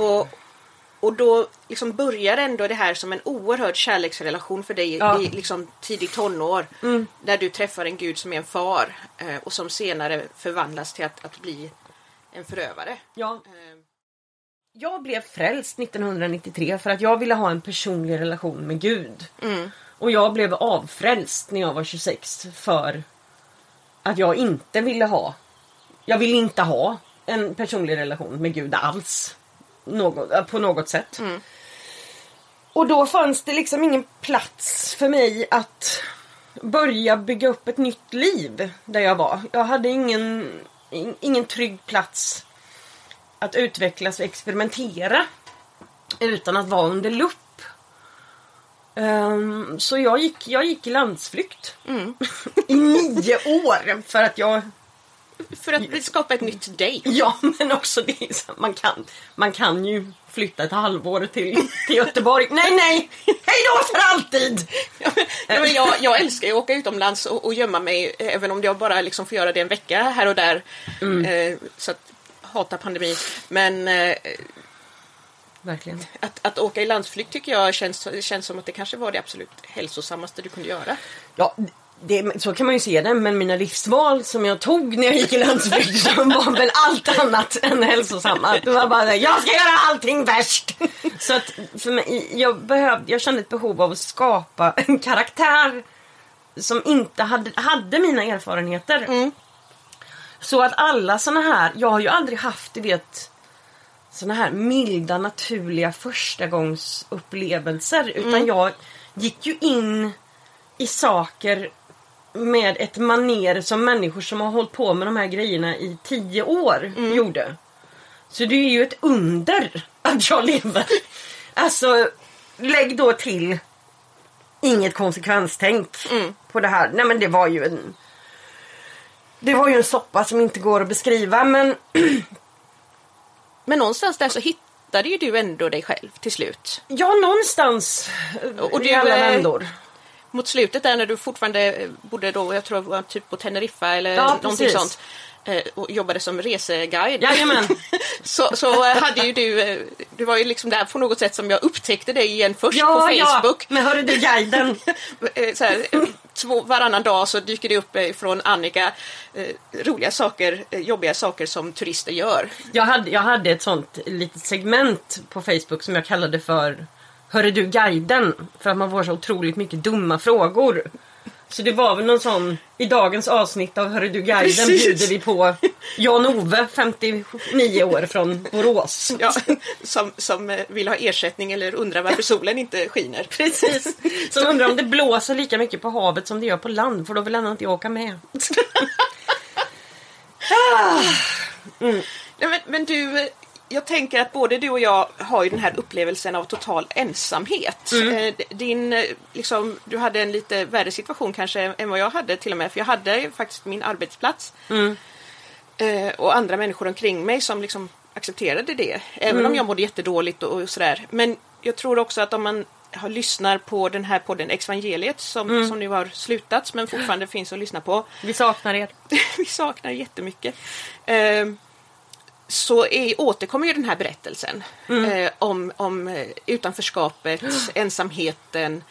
och, och då liksom börjar ändå det här som en oerhörd kärleksrelation för dig Ja. i liksom tidigt tonår. Där du träffar en gud som är en far eh, och som senare förvandlas till att, att bli en förövare. Ja. Eh, Jag blev frälst 1993 för att jag ville ha en personlig relation med Gud. Och jag blev avfrälst när jag var 26 för att jag inte ville ha jag ville inte ha en personlig relation med Gud alls. Något, på något sätt. Och då fanns det liksom ingen plats för mig att börja bygga upp ett nytt liv där jag var. Jag hade ingen, in- ingen trygg plats att utvecklas och experimentera utan att vara under lupp. Ehm, så jag gick, jag gick i landsflykt i nio år för att jag för att skapa ett nytt dig. Ja, men också det man kan, man kan ju flytta ett halvår till, till Göteborg. Nej, nej! Hej då för alltid! Ja, men jag, jag älskar ju att åka utomlands och, och gömma mig även om jag bara liksom får göra det en vecka här och där. Eh, så att, hatar pandemi. Men eh, Verkligen. att, att åka i landsflykt tycker jag känns, känns som att det kanske var det absolut hälsosammaste du kunde göra. Ja, det, så kan man ju se det, men mina livsval som jag tog när jag gick i landsflykt de var väl allt annat än hälsosamma. Det var bara jag ska göra allting värst! Så att för mig, jag, behövde, jag kände ett behov av att skapa en karaktär som inte hade, hade mina erfarenheter. Så att alla såna här, jag har ju aldrig haft, du vet, såna här milda, naturliga förstagångsupplevelser. Utan jag gick ju in i saker med ett maner som människor som har hållit på med de här grejerna i tio år gjorde. Så det är ju ett under att jag lever. Alltså, lägg då till inget konsekvenstänk på det här. Nej men det var ju en... Det var ju en soppa som inte går att beskriva men Men någonstans där så hittade ju du ändå dig själv till slut. ja någonstans Och och du, i alla eh, vändor. Mot slutet där när du fortfarande eh, bodde då, jag tror var typ på Teneriffa eller Ja, någonting precis. sånt. eh, Och jobbade som reseguide. Jajamän. så, så eh, hade ju du, du var ju liksom där på något sätt som jag upptäckte dig igen först på Facebook. Ja, men hörru du guiden. Så här, två, varannan dag så dyker det upp från Annika roliga saker, jobbiga saker som turister gör. Jag hade, jag hade ett sånt litet segment på Facebook som jag kallade för Hörru du guiden. För att man får så otroligt mycket dumma frågor. Så det var väl någon sån, i dagens avsnitt av Hörru du guiden Precis. bjuder vi på Jan-Ove, 59 år från Borås. Ja, som, som eh, vill ha ersättning eller undrar varför solen inte skiner. Precis. Som undrar om det blåser lika mycket på havet som det gör på land för då vill ändå inte jag åka med. Nej, men, men du, eh, jag tänker att både du och jag har ju den här upplevelsen av total ensamhet. Eh, d- Din, eh, liksom, du hade en lite värre situation kanske än vad jag hade till och med. För jag hade faktiskt min arbetsplats. Eh, och andra människor omkring mig som liksom accepterade det. Även Mm. om jag mådde jättedåligt och, och sådär. Men jag tror också att om man har, lyssnar på den här podden Exvangeliet som, Mm. som nu har slutats men fortfarande finns att lyssna på. Vi saknar er. vi saknar jättemycket. Eh, så är, återkommer ju den här berättelsen eh, om, om eh, utanförskapet, ensamheten,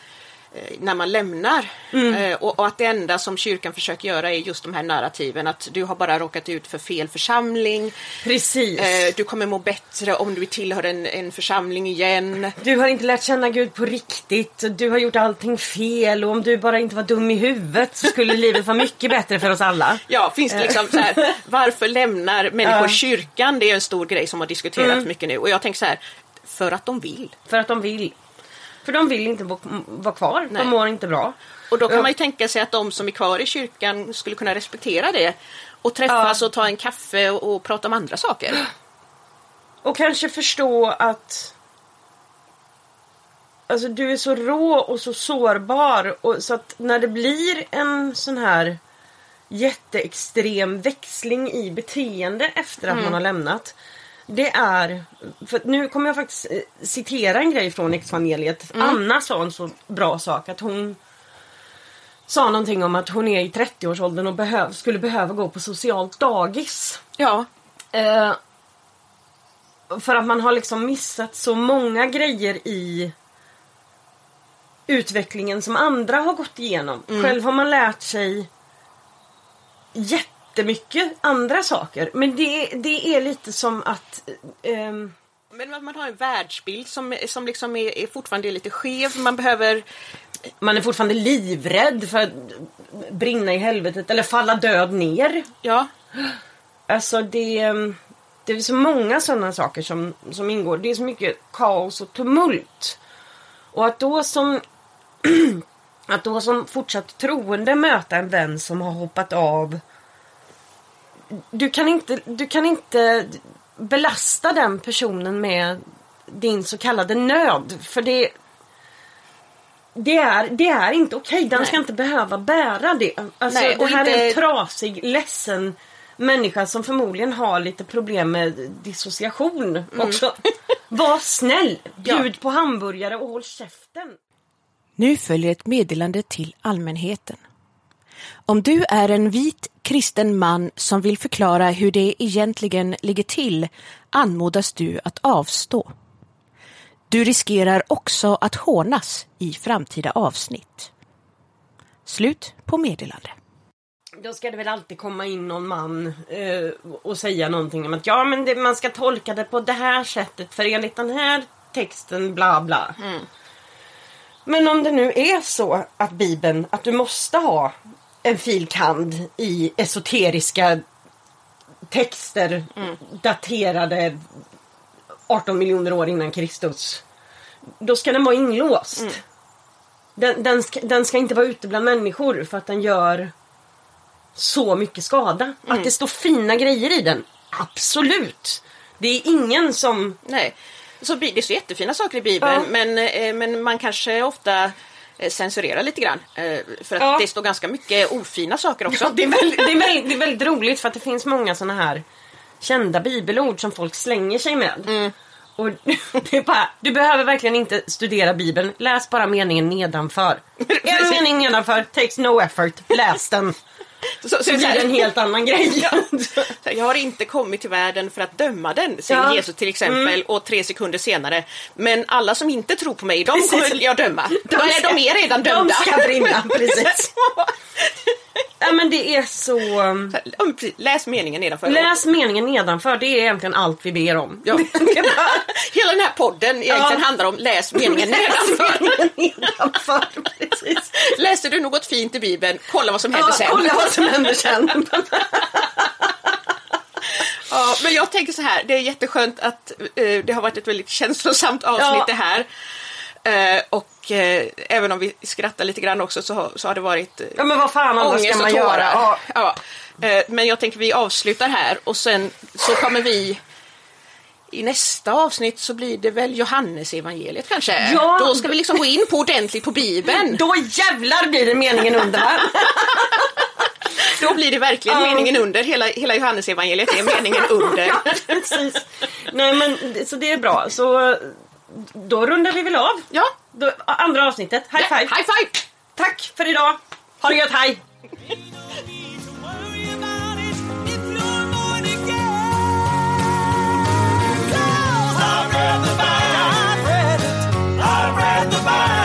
när man lämnar. Eh, och, och att det enda som kyrkan försöker göra är just de här narrativen att du har bara råkat ut för fel församling. Precis. Eh, du kommer må bättre om du tillhör en, en församling igen. Du har inte lärt känna Gud på riktigt. Du har gjort allting fel och om du bara inte var dum i huvudet så skulle livet vara mycket bättre för oss alla. Ja, finns det liksom så här, varför lämnar människor kyrkan? Det är en stor grej som har diskuterats mycket nu. Och jag tänker så här, för att de vill. För att de vill. För de vill inte vara kvar. Nej. De mår inte bra. Och då kan Ja. man ju tänka sig att de som är kvar i kyrkan skulle kunna respektera det. Och träffas Ja. och ta en kaffe och, och prata om andra saker. Och kanske förstå att Alltså du är så rå och så sårbar och så att när det blir en sån här jätteextrem växling i beteende efter att man har lämnat. Det är, för nu kommer jag faktiskt eh, citera en grej från evangeliet. Anna sa en så bra sak att hon sa någonting om att hon är i 30-årsåldern och behöv, skulle behöva gå på socialt dagis. Ja, Eh, för att man har liksom missat så många grejer i utvecklingen som andra har gått igenom. Själv har man lärt sig jättemycket andra saker. Men det, det är lite som att ehm, men man har en världsbild som, som liksom är, är fortfarande är lite skev. Man behöver... man är fortfarande livrädd för att brinna i helvetet eller falla död ner. Ja, Alltså det, ehm, det är så många sådana saker som, som ingår. Det är så mycket kaos och tumult. Och att då som att då som fortsatt troende möta en vän som har hoppat av. Du kan inte, du kan inte belasta den personen med din så kallade nöd. För det, det, är, det är inte okej. Den ska Nej. inte behöva bära det. Alltså, Nej, det och här är en inte- trasig, ledsen människa som förmodligen har lite problem med dissociation också. Var snäll, bjud på hamburgare och håll käften. Nu följer ett meddelande till allmänheten. Om du är en vit kristen man som vill förklara hur det egentligen ligger till anmodas du att avstå. Du riskerar också att hånas i framtida avsnitt. Slut på meddelande. Då ska det väl alltid komma in någon man eh, och säga någonting om att ja men det, man ska tolka det på det här sättet för enligt den här texten bla bla. Men om det nu är så att bibeln, att du måste ha en filkand i esoteriska texter daterade 18 miljoner år innan Kristus. Då ska den vara inlåst. Den, den, ska, den ska inte vara ute bland människor för att den gör så mycket skada. Att det står fina grejer i den. Absolut. Det är ingen som... nej. Så det står jättefina saker i Bibeln Ja. men, eh, men man kanske ofta eh, censurerar lite grann. eh, För att Ja. det står ganska mycket ofina saker också. Ja, det, är väldigt, det, är väldigt, det är väldigt roligt för att det finns många såna här kända bibelord som folk slänger sig med. Och det är bara, du behöver verkligen inte studera bibeln. Läs bara meningen nedanför. En mening nedanför, takes no effort. Läs den. Så, Så så, blir det en helt annan grej. Jag har inte kommit till världen för att döma den, säger Ja. Mm. Jesus till exempel, och tre sekunder senare. Men alla som inte tror på mig, de Precis. kommer jag döma. De, de, ska- är redan dömda. De ska brinna, precis. Ja men det är så... um. Läs meningen nedanför. Läs meningen nedanför, det är egentligen allt vi ber om. Ja. Hela den här podden egentligen Ja. handlar om läs meningen nedanför. nedanför, precis. Läste du något fint i Bibeln, kolla vad som händer Ja, sen. kolla vad som händer sen. Ja, men jag tänker så här, det är jätteskönt att eh, det har varit ett väldigt känslosamt avsnitt Ja. det här. Eh, och eh, även om vi skrattar lite grann också så, så har det varit eh, Ja men vad fan ångest ska och man tårar. göra? Ja. Ja. Eh, men jag tänker vi avslutar här och sen så kommer vi i nästa avsnitt så blir det väl Johannes evangeliet kanske? Ja. Då ska vi liksom gå in på ordentligt på Bibeln. Då jävlar blir det meningen under va? Då blir det verkligen Ja. meningen under. Hela, hela Johannesevangeliet är meningen under. Ja, precis. Nej men så det är bra. Så då rundar vi väl av. Ja. Då, andra avsnittet. High five. Ja, high five! Tack för idag. Ha det gött, hej! I've read the Bible.